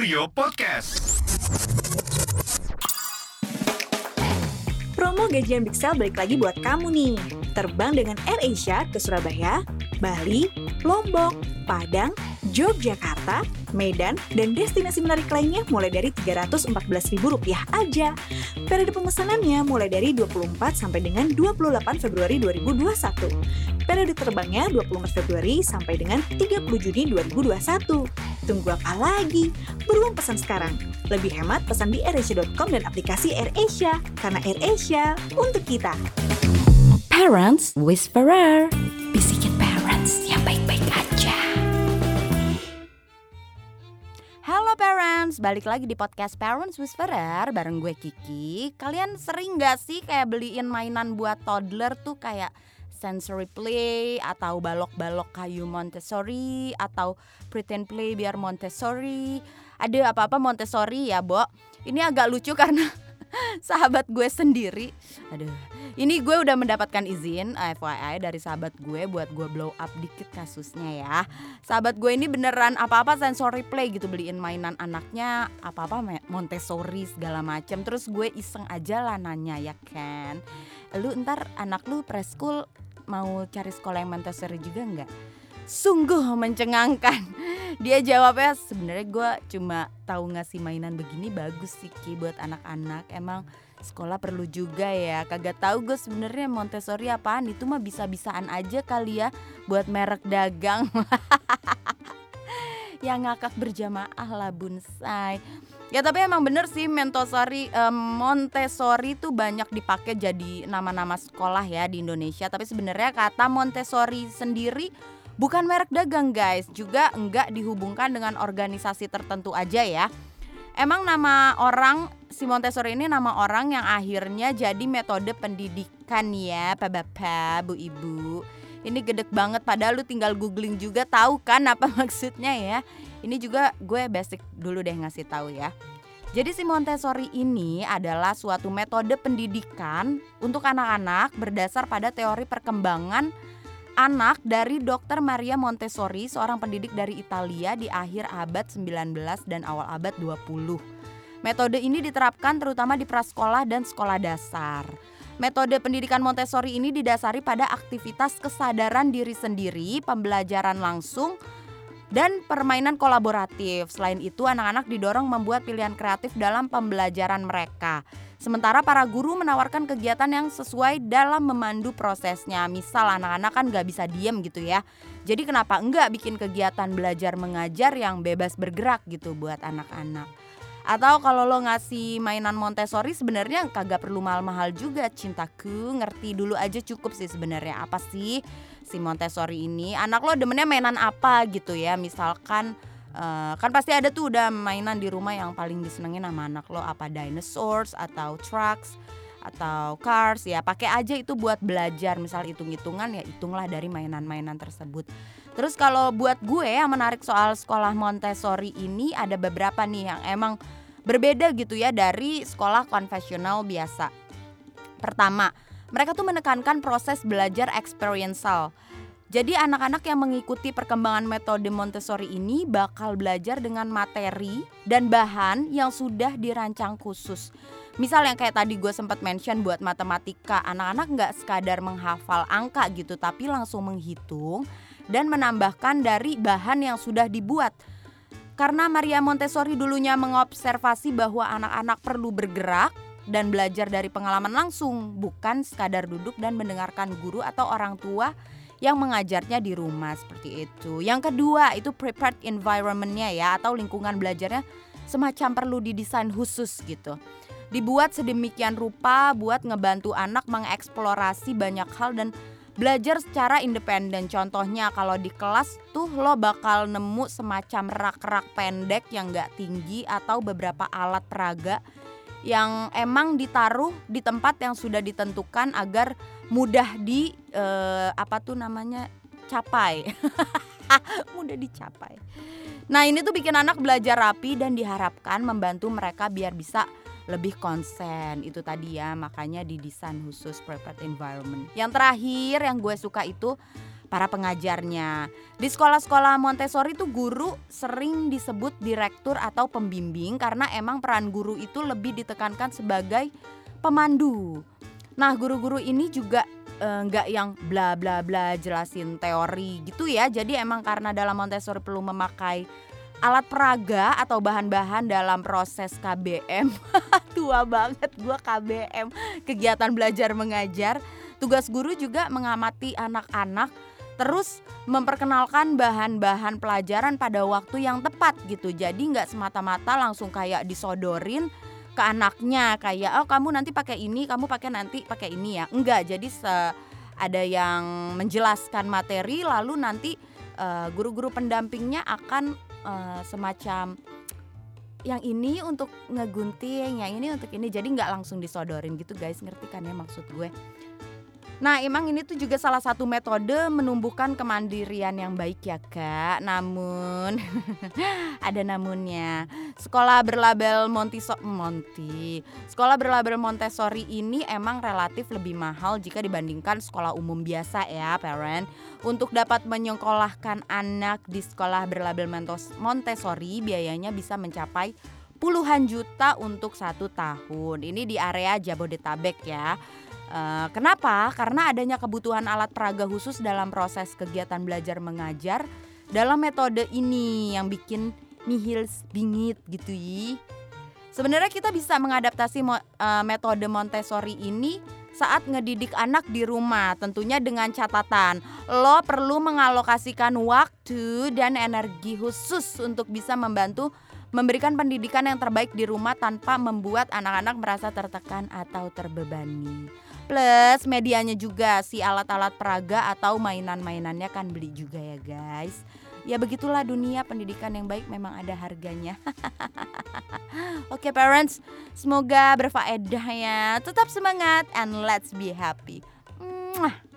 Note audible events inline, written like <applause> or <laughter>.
Kurio Podcast. Promo gajian Sale balik lagi buat kamu nih. Terbang dengan AirAsia ke Surabaya, Bali, Lombok, Padang, Yogyakarta, Medan, dan destinasi menarik lainnya mulai dari Rp314.000 aja. Periode pemesanannya mulai dari 24 sampai dengan 28 Februari 2021. Periode terbangnya 24 Februari sampai dengan 30 Juni 2021. Tunggu apa lagi? Buruan pesan sekarang. Lebih hemat pesan di airasia.com dan aplikasi AirAsia. Karena AirAsia untuk kita. Parents Whisperer. Parents, balik lagi di podcast Parents Whisperer bareng gue Kiki. Kalian sering gak sih kayak beliin mainan buat toddler tuh kayak sensory play atau balok-balok kayu Montessori atau pretend play biar Montessori. Ada apa-apa Montessori ya, Bo. Ini agak lucu <laughs> karena <laughs> sahabat gue sendiri. Aduh, ini gue udah mendapatkan izin FYI dari sahabat gue buat gue blow up dikit kasusnya ya. Sahabat gue ini beneran apa-apa sensory play gitu beliin mainan anaknya apa-apa Montessori segala macem. Terus gue iseng aja lah nanya ya kan. Lu ntar anak lu preschool mau cari sekolah yang Montessori juga nggak? Sungguh mencengangkan. Dia jawabnya sebenarnya gue cuma tahu ngasih mainan begini bagus sih Ki buat anak-anak. Emang sekolah perlu juga ya. Kagak tahu gue sebenarnya Montessori apaan itu mah bisa-bisaan aja kali ya buat merek dagang. <laughs> yang ngakak berjamaah lah bunsai. Ya tapi emang bener sih Montessori um, Montessori tuh banyak dipakai jadi nama-nama sekolah ya di Indonesia. Tapi sebenarnya kata Montessori sendiri bukan merek dagang guys, juga enggak dihubungkan dengan organisasi tertentu aja ya. Emang nama orang si Montessori ini nama orang yang akhirnya jadi metode pendidikan ya, Pak Bapak, Bu Ibu. Ini gedek banget padahal lu tinggal googling juga tahu kan apa <laughs> maksudnya ya. Ini juga gue basic dulu deh ngasih tahu ya. Jadi si Montessori ini adalah suatu metode pendidikan untuk anak-anak berdasar pada teori perkembangan anak dari Dr. Maria Montessori, seorang pendidik dari Italia di akhir abad 19 dan awal abad 20. Metode ini diterapkan terutama di prasekolah dan sekolah dasar. Metode pendidikan Montessori ini didasari pada aktivitas kesadaran diri sendiri, pembelajaran langsung, dan permainan kolaboratif. Selain itu, anak-anak didorong membuat pilihan kreatif dalam pembelajaran mereka. Sementara para guru menawarkan kegiatan yang sesuai dalam memandu prosesnya. Misal anak-anak kan gak bisa diem gitu ya. Jadi kenapa enggak bikin kegiatan belajar mengajar yang bebas bergerak gitu buat anak-anak. Atau kalau lo ngasih mainan Montessori sebenarnya kagak perlu mahal-mahal juga cintaku ngerti dulu aja cukup sih sebenarnya apa sih si Montessori ini anak lo demennya mainan apa gitu ya misalkan uh, kan pasti ada tuh udah mainan di rumah yang paling disenengin sama anak lo apa dinosaurs atau trucks atau cars ya pakai aja itu buat belajar misal hitung-hitungan ya hitunglah dari mainan-mainan tersebut. Terus kalau buat gue yang menarik soal sekolah Montessori ini ada beberapa nih yang emang berbeda gitu ya dari sekolah konvensional biasa. Pertama mereka tuh menekankan proses belajar experiential jadi anak-anak yang mengikuti perkembangan metode Montessori ini bakal belajar dengan materi dan bahan yang sudah dirancang khusus. Misal yang kayak tadi gue sempat mention buat matematika, anak-anak nggak sekadar menghafal angka gitu, tapi langsung menghitung dan menambahkan dari bahan yang sudah dibuat. Karena Maria Montessori dulunya mengobservasi bahwa anak-anak perlu bergerak dan belajar dari pengalaman langsung, bukan sekadar duduk dan mendengarkan guru atau orang tua yang mengajarnya di rumah seperti itu. Yang kedua itu prepared environmentnya ya atau lingkungan belajarnya semacam perlu didesain khusus gitu. Dibuat sedemikian rupa buat ngebantu anak mengeksplorasi banyak hal dan belajar secara independen. Contohnya kalau di kelas tuh lo bakal nemu semacam rak-rak pendek yang gak tinggi atau beberapa alat peraga yang emang ditaruh di tempat yang sudah ditentukan agar mudah di uh, apa tuh namanya capai. <laughs> Mudah dicapai. Nah ini tuh bikin anak belajar rapi dan diharapkan membantu mereka biar bisa lebih konsen. Itu tadi ya makanya didesain khusus prepared environment. Yang terakhir yang gue suka itu para pengajarnya. Di sekolah-sekolah Montessori itu guru sering disebut direktur atau pembimbing karena emang peran guru itu lebih ditekankan sebagai pemandu. Nah, guru-guru ini juga eh, nggak yang bla bla bla jelasin teori gitu ya. Jadi emang karena dalam Montessori perlu memakai alat peraga atau bahan-bahan dalam proses KBM. <laughs> Tua banget gua KBM, kegiatan belajar mengajar. Tugas guru juga mengamati anak-anak terus memperkenalkan bahan-bahan pelajaran pada waktu yang tepat gitu. Jadi nggak semata-mata langsung kayak disodorin ke anaknya kayak oh kamu nanti pakai ini, kamu pakai nanti pakai ini ya. Enggak, jadi se ada yang menjelaskan materi lalu nanti uh, guru-guru pendampingnya akan uh, semacam yang ini untuk ngegunting, yang ini untuk ini. Jadi nggak langsung disodorin gitu guys, ngerti kan ya maksud gue? Nah, emang ini tuh juga salah satu metode menumbuhkan kemandirian yang baik ya, Kak. Namun <laughs> ada namunnya. Sekolah berlabel Montiso Monti. Sekolah berlabel Montessori ini emang relatif lebih mahal jika dibandingkan sekolah umum biasa ya, parent. Untuk dapat menyekolahkan anak di sekolah berlabel Montessori, biayanya bisa mencapai puluhan juta untuk satu tahun. Ini di area Jabodetabek ya. Uh, kenapa? Karena adanya kebutuhan alat peraga khusus dalam proses kegiatan belajar mengajar dalam metode ini yang bikin nihil bingit gitu yi. Sebenarnya kita bisa mengadaptasi mo, uh, metode Montessori ini saat ngedidik anak di rumah tentunya dengan catatan lo perlu mengalokasikan waktu dan energi khusus untuk bisa membantu memberikan pendidikan yang terbaik di rumah tanpa membuat anak-anak merasa tertekan atau terbebani. Plus medianya juga si alat-alat peraga atau mainan-mainannya kan beli juga ya guys. Ya begitulah dunia pendidikan yang baik memang ada harganya. <laughs> Oke okay, parents, semoga berfaedah ya. Tetap semangat and let's be happy. Mwah.